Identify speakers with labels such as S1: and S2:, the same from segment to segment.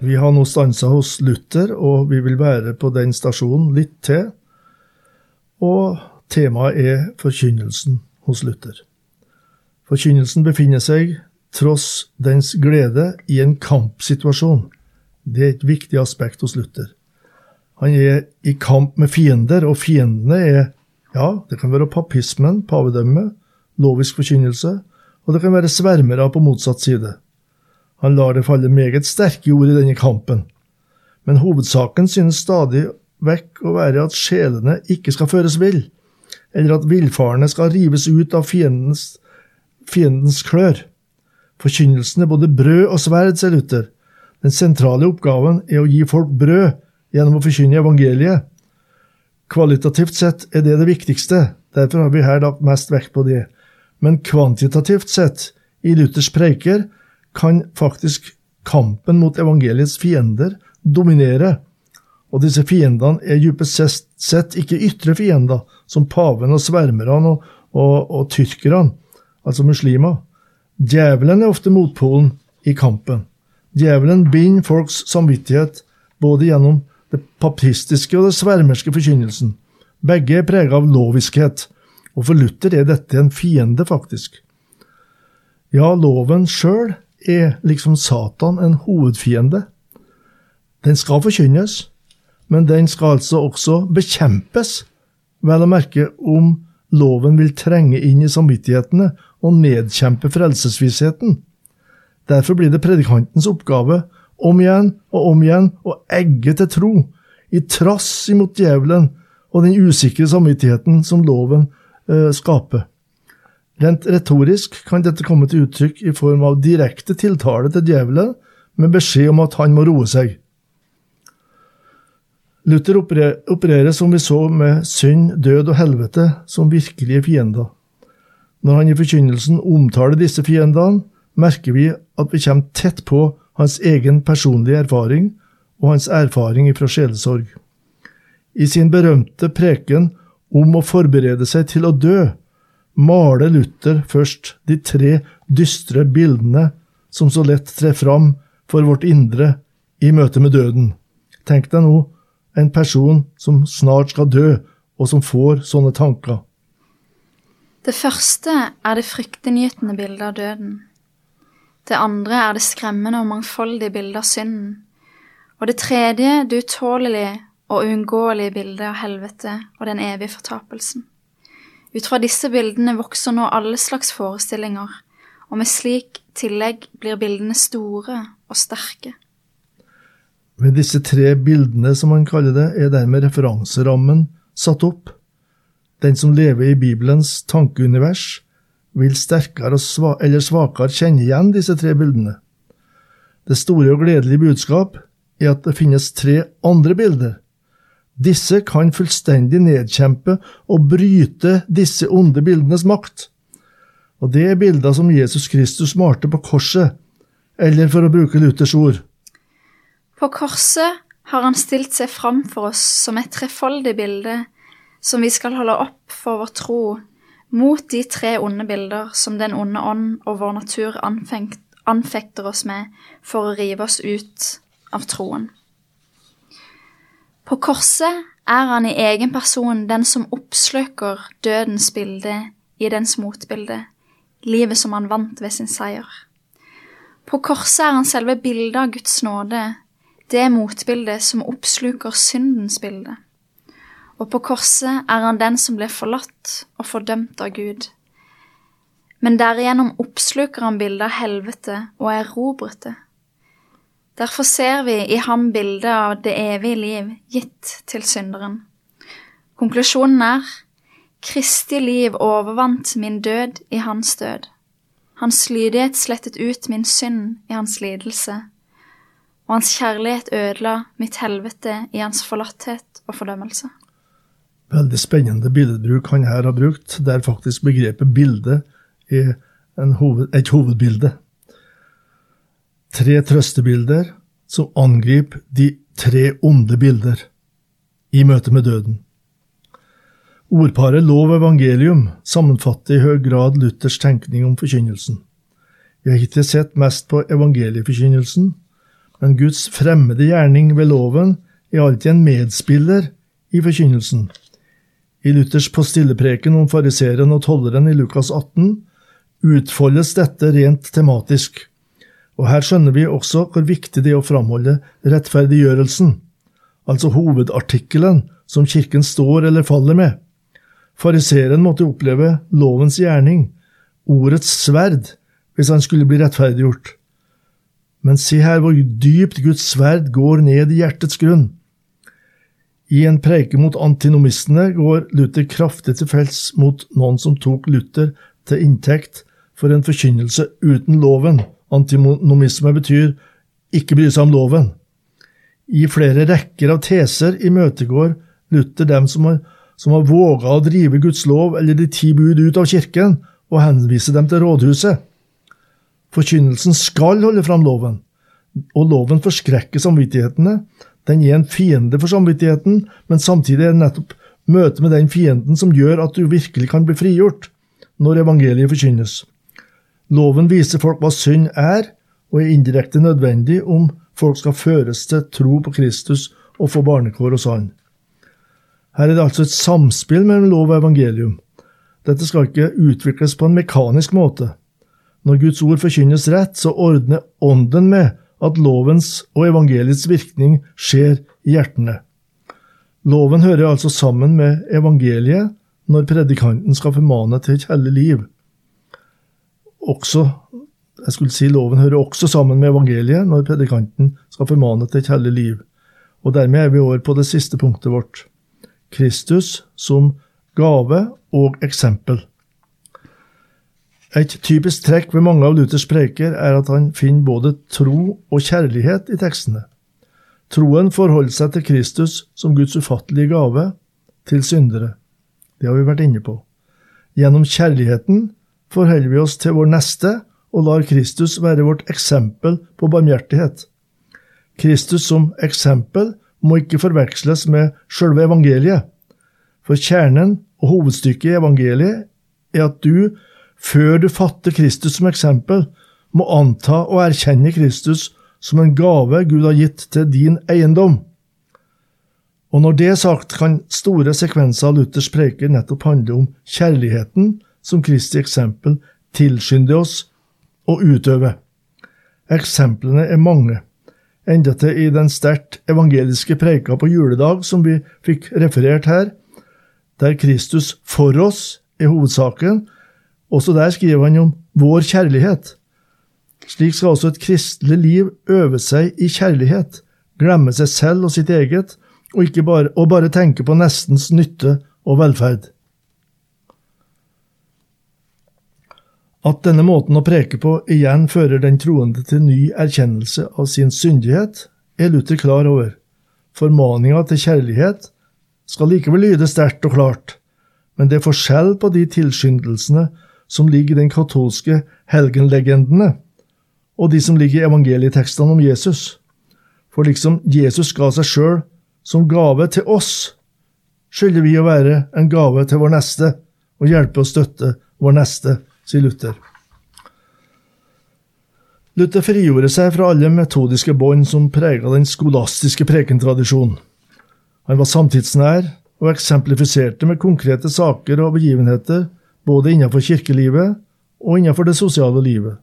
S1: Vi har nå stansa hos Luther, og vi vil være på den stasjonen litt til. Og temaet er forkynnelsen hos Luther. Forkynnelsen befinner seg, tross dens glede, i en kampsituasjon. Det er et viktig aspekt hos Luther. Han er i kamp med fiender, og fiendene er ja, det kan være papismen, pavedømmet, lovisk forkynnelse, og det kan være svermere på motsatt side. Han lar det falle meget sterke ord i denne kampen, men hovedsaken synes stadig vekk å være at sjelene ikke skal føres vill, eller at villfarne skal rives ut av fiendens, fiendens klør. Forkynnelsen er både brød og sverd, sier Luther. Den sentrale oppgaven er å gi folk brød gjennom å forkynne evangeliet. Kvalitativt sett er det det viktigste, derfor har vi her lagt mest vekt på det. Men kvantitativt sett, i Luthers preiker, kan faktisk kampen mot evangeliets fiender dominere, og disse fiendene er dypest sett ikke ytre fiender, som paven og svermerne og, og, og tyrkerne, altså muslimer. Djevelen er ofte motpolen i kampen. Djevelen binder folks samvittighet både gjennom det papistiske og det svermerske forkynnelsen. Begge er preget av loviskhet, og for Luther er dette en fiende, faktisk. Ja, loven sjøl er liksom Satan en hovedfiende. Den skal forkynnes, men den skal altså også bekjempes, vel å merke om loven vil trenge inn i samvittighetene og nedkjempe frelsesvissheten. Derfor blir det predikantens oppgave om igjen og om igjen å egge til tro, i trass imot djevelen og den usikre samvittigheten som loven eh, skaper. Rent retorisk kan dette komme til uttrykk i form av direkte tiltale til djevelen med beskjed om at han må roe seg. Luther opererer, som vi så, med synd, død og helvete som virkelige fiender. Når han i forkynnelsen omtaler disse fiendene, merker vi at vi kommer tett på hans egen personlige erfaring og hans erfaring fra sjelesorg. I sin berømte preken om å forberede seg til å dø, maler Luther først de tre dystre bildene som så lett trer fram for vårt indre i møte med døden. Tenk deg nå en person som snart skal dø, og som får sånne tanker.
S2: Det første er det fryktinngytende bildet av døden. Det andre er det skremmende og mangfoldige bildet av synden. Og det tredje det utålelige og uunngåelige bildet av helvete og den evige fortapelsen. Ut fra disse bildene vokser nå alle slags forestillinger, og med slik tillegg blir bildene store og sterke.
S1: Med disse tre bildene, som han kaller det, er dermed referanserammen satt opp. Den som lever i Bibelens tankeunivers, vil sterkere eller svakere kjenne igjen disse tre bildene. Det store og gledelige budskap er at det finnes tre andre bilder disse kan fullstendig nedkjempe og bryte disse onde bildenes makt. Og det er bilder som Jesus Kristus malte på korset, eller for å bruke Luthers ord.
S2: På korset har han stilt seg fram for oss som et trefoldig bilde som vi skal holde opp for vår tro, mot de tre onde bilder som den onde ånd og vår natur anfekter oss med for å rive oss ut av troen. På korset er han i egen person den som oppsluker dødens bilde i dens motbilde, livet som han vant ved sin seier. På korset er han selve bildet av Guds nåde, det motbildet som oppsluker syndens bilde. Og på korset er han den som ble forlatt og fordømt av Gud. Men derigjennom oppsluker han bildet av helvete og erobret det. Derfor ser vi i ham bildet av det evige liv gitt til synderen. Konklusjonen er Kristi liv overvant min død i hans død. Hans lydighet slettet ut min synd i hans lidelse. og hans kjærlighet ødela mitt helvete i hans forlatthet og fordømmelse.
S1: Veldig spennende billedbruk han her har brukt, der faktisk begrepet bilde er hoved, et hovedbilde. Tre trøstebilder som angriper de tre onde bilder i møte med døden. Ordparet lov og evangelium sammenfatter i høy grad Luthers tenkning om forkynnelsen. Vi har hittil sett mest på evangelieforkynnelsen, men Guds fremmede gjerning ved loven er alltid en medspiller i forkynnelsen. I Luthers postillepreken om fariseeren og tolleren i Lukas 18 utfoldes dette rent tematisk, og her skjønner vi også hvor viktig det er å framholde rettferdiggjørelsen, altså hovedartikkelen som kirken står eller faller med. Fariseeren måtte oppleve lovens gjerning, ordets sverd, hvis han skulle bli rettferdiggjort. Men se her hvor dypt Guds sverd går ned i hjertets grunn. I en preike mot antinomistene går Luther kraftig til felts mot noen som tok Luther til inntekt for en forkynnelse uten loven. Antinomisme betyr ikke bry seg om loven. I flere rekker av teser imøtegår Luther dem som har, som har våga å drive Guds lov eller de ti bud ut av kirken, og henvise dem til rådhuset. Forkynnelsen skal holde fram loven, og loven forskrekker samvittighetene. Den er en fiende for samvittigheten, men samtidig er det nettopp møtet med den fienden som gjør at du virkelig kan bli frigjort når evangeliet forkynnes. Loven viser folk hva synd er, og er indirekte nødvendig om folk skal føres til tro på Kristus og få barnekår hos Han. Her er det altså et samspill mellom lov og evangelium. Dette skal ikke utvikles på en mekanisk måte. Når Guds ord forkynnes rett, så ordner Ånden med at lovens og evangeliets virkning skjer i hjertene. Loven hører altså sammen med evangeliet når predikanten skal formane til et hellig liv. Også, jeg skulle si Loven hører også sammen med evangeliet når predikanten skal formane til et hellig liv. Og Dermed er vi over på det siste punktet vårt. Kristus som gave og eksempel. Et typisk trekk ved mange av Luthers preker er at han finner både tro og kjærlighet i tekstene. Troen forholder seg til Kristus som Guds ufattelige gave til syndere. Det har vi vært inne på. Gjennom kjærligheten forholder vi oss til vår neste og lar Kristus være vårt eksempel på barmhjertighet. Kristus som eksempel må ikke forveksles med selve evangeliet, for kjernen og hovedstykket i evangeliet er at du før du fatter Kristus som eksempel, må anta og erkjenne Kristus som en gave Gud har gitt til din eiendom. Og når det er sagt, kan store sekvenser av Luthers preker nettopp handle om kjærligheten som Kristi eksempel tilskynder oss å utøve. Eksemplene er mange, endatil i den sterkt evangeliske preika på juledag som vi fikk referert her, der Kristus for oss er hovedsaken, også der skriver han om vår kjærlighet. Slik skal også et kristelig liv øve seg i kjærlighet, glemme seg selv og sitt eget, og, bare, og bare tenke på nestens nytte og velferd. At denne måten å preke på igjen fører den troende til ny erkjennelse av sin syndighet, er Luther klar over. Formaninga til kjærlighet skal likevel lyde sterkt og klart, men det er forskjell på de tilskyndelsene som ligger i den katolske helgenlegendene, og de som ligger i evangelietekstene om Jesus. For liksom Jesus ga seg sjøl som gave til oss, skylder vi å være en gave til vår neste og hjelpe og støtte vår neste, sier Luther. Luther frigjorde seg fra alle metodiske bånd som prega den skolastiske prekentradisjonen. Han var samtidsnær og eksemplifiserte med konkrete saker og begivenheter både innenfor kirkelivet og innenfor det sosiale livet.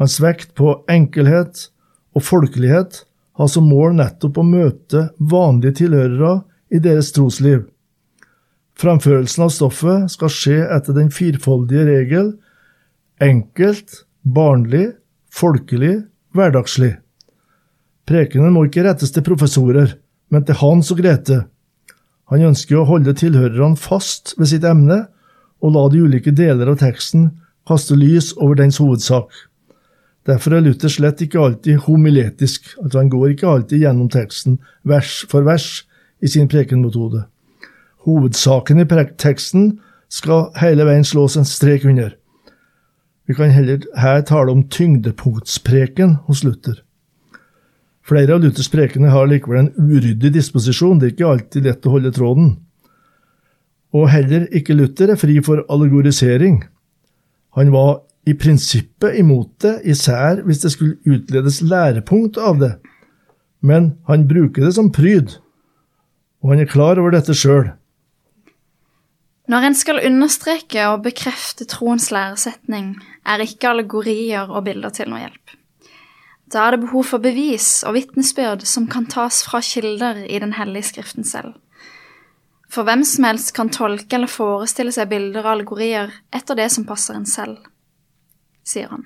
S1: Hans vekt på enkelhet og folkelighet har som mål nettopp å møte vanlige tilhørere i deres trosliv. Framførelsen av stoffet skal skje etter den firfoldige regel enkelt, barnlig, folkelig, hverdagslig. Prekenen må ikke rettes til professorer, men til Hans og Grete. Han ønsker å holde tilhørerne fast ved sitt emne og la de ulike deler av teksten kaste lys over dens hovedsak. Derfor er Luther slett ikke alltid homiletisk, altså han går ikke alltid gjennom teksten vers for vers i sin prekenmetode. Hovedsaken i teksten skal hele veien slås en strek under. Vi kan heller her tale om tyngdepunktspreken hos Luther. Flere av Luthers prekener har likevel en uryddig disposisjon, det er ikke alltid lett å holde tråden. Og heller ikke Luther er fri for allegorisering. Han var i prinsippet imot det, især hvis det skulle utledes lærepunkt av det, men han bruker det som pryd, og han er klar over dette sjøl.
S2: Når en skal understreke og bekrefte troens læresetning, er ikke allegorier og bilder til noe hjelp. Da er det behov for bevis og vitnesbyrd som kan tas fra kilder i Den hellige skriften selv. For hvem som helst kan tolke eller forestille seg bilder og allegorier etter det som passer en selv sier han.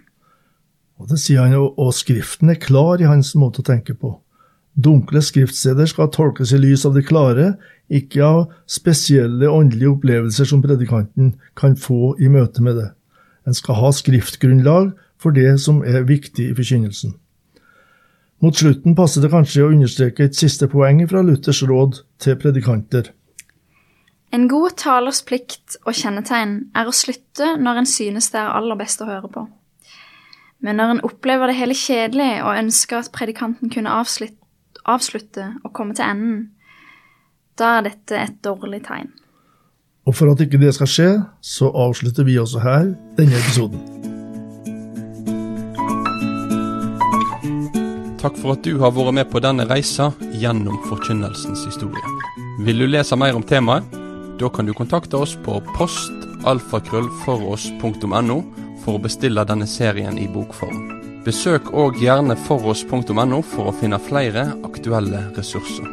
S1: Og det sier han jo, og Skriften er klar i hans måte å tenke på. Dunkle skriftsteder skal tolkes i lys av det klare, ikke av spesielle åndelige opplevelser som predikanten kan få i møte med det. En skal ha skriftgrunnlag for det som er viktig i forkynnelsen. Mot slutten passer det kanskje å understreke et siste poeng fra Luthers råd til predikanter.
S2: En god talers plikt og kjennetegn er å slutte når en synes det er aller best å høre på. Men når en opplever det hele kjedelig og ønsker at predikanten kunne avslutte og komme til enden, da er dette et dårlig tegn.
S1: Og for at ikke det skal skje, så avslutter vi også her denne episoden.
S3: Takk for at du har vært med på denne reisa gjennom forkynnelsens historie. Vil du lese mer om temaet? Da kan du kontakte oss på postalfakrøllfoross.no for å bestille denne serien i bokform. Besøk òg gjerne foross.no for å finne flere aktuelle ressurser.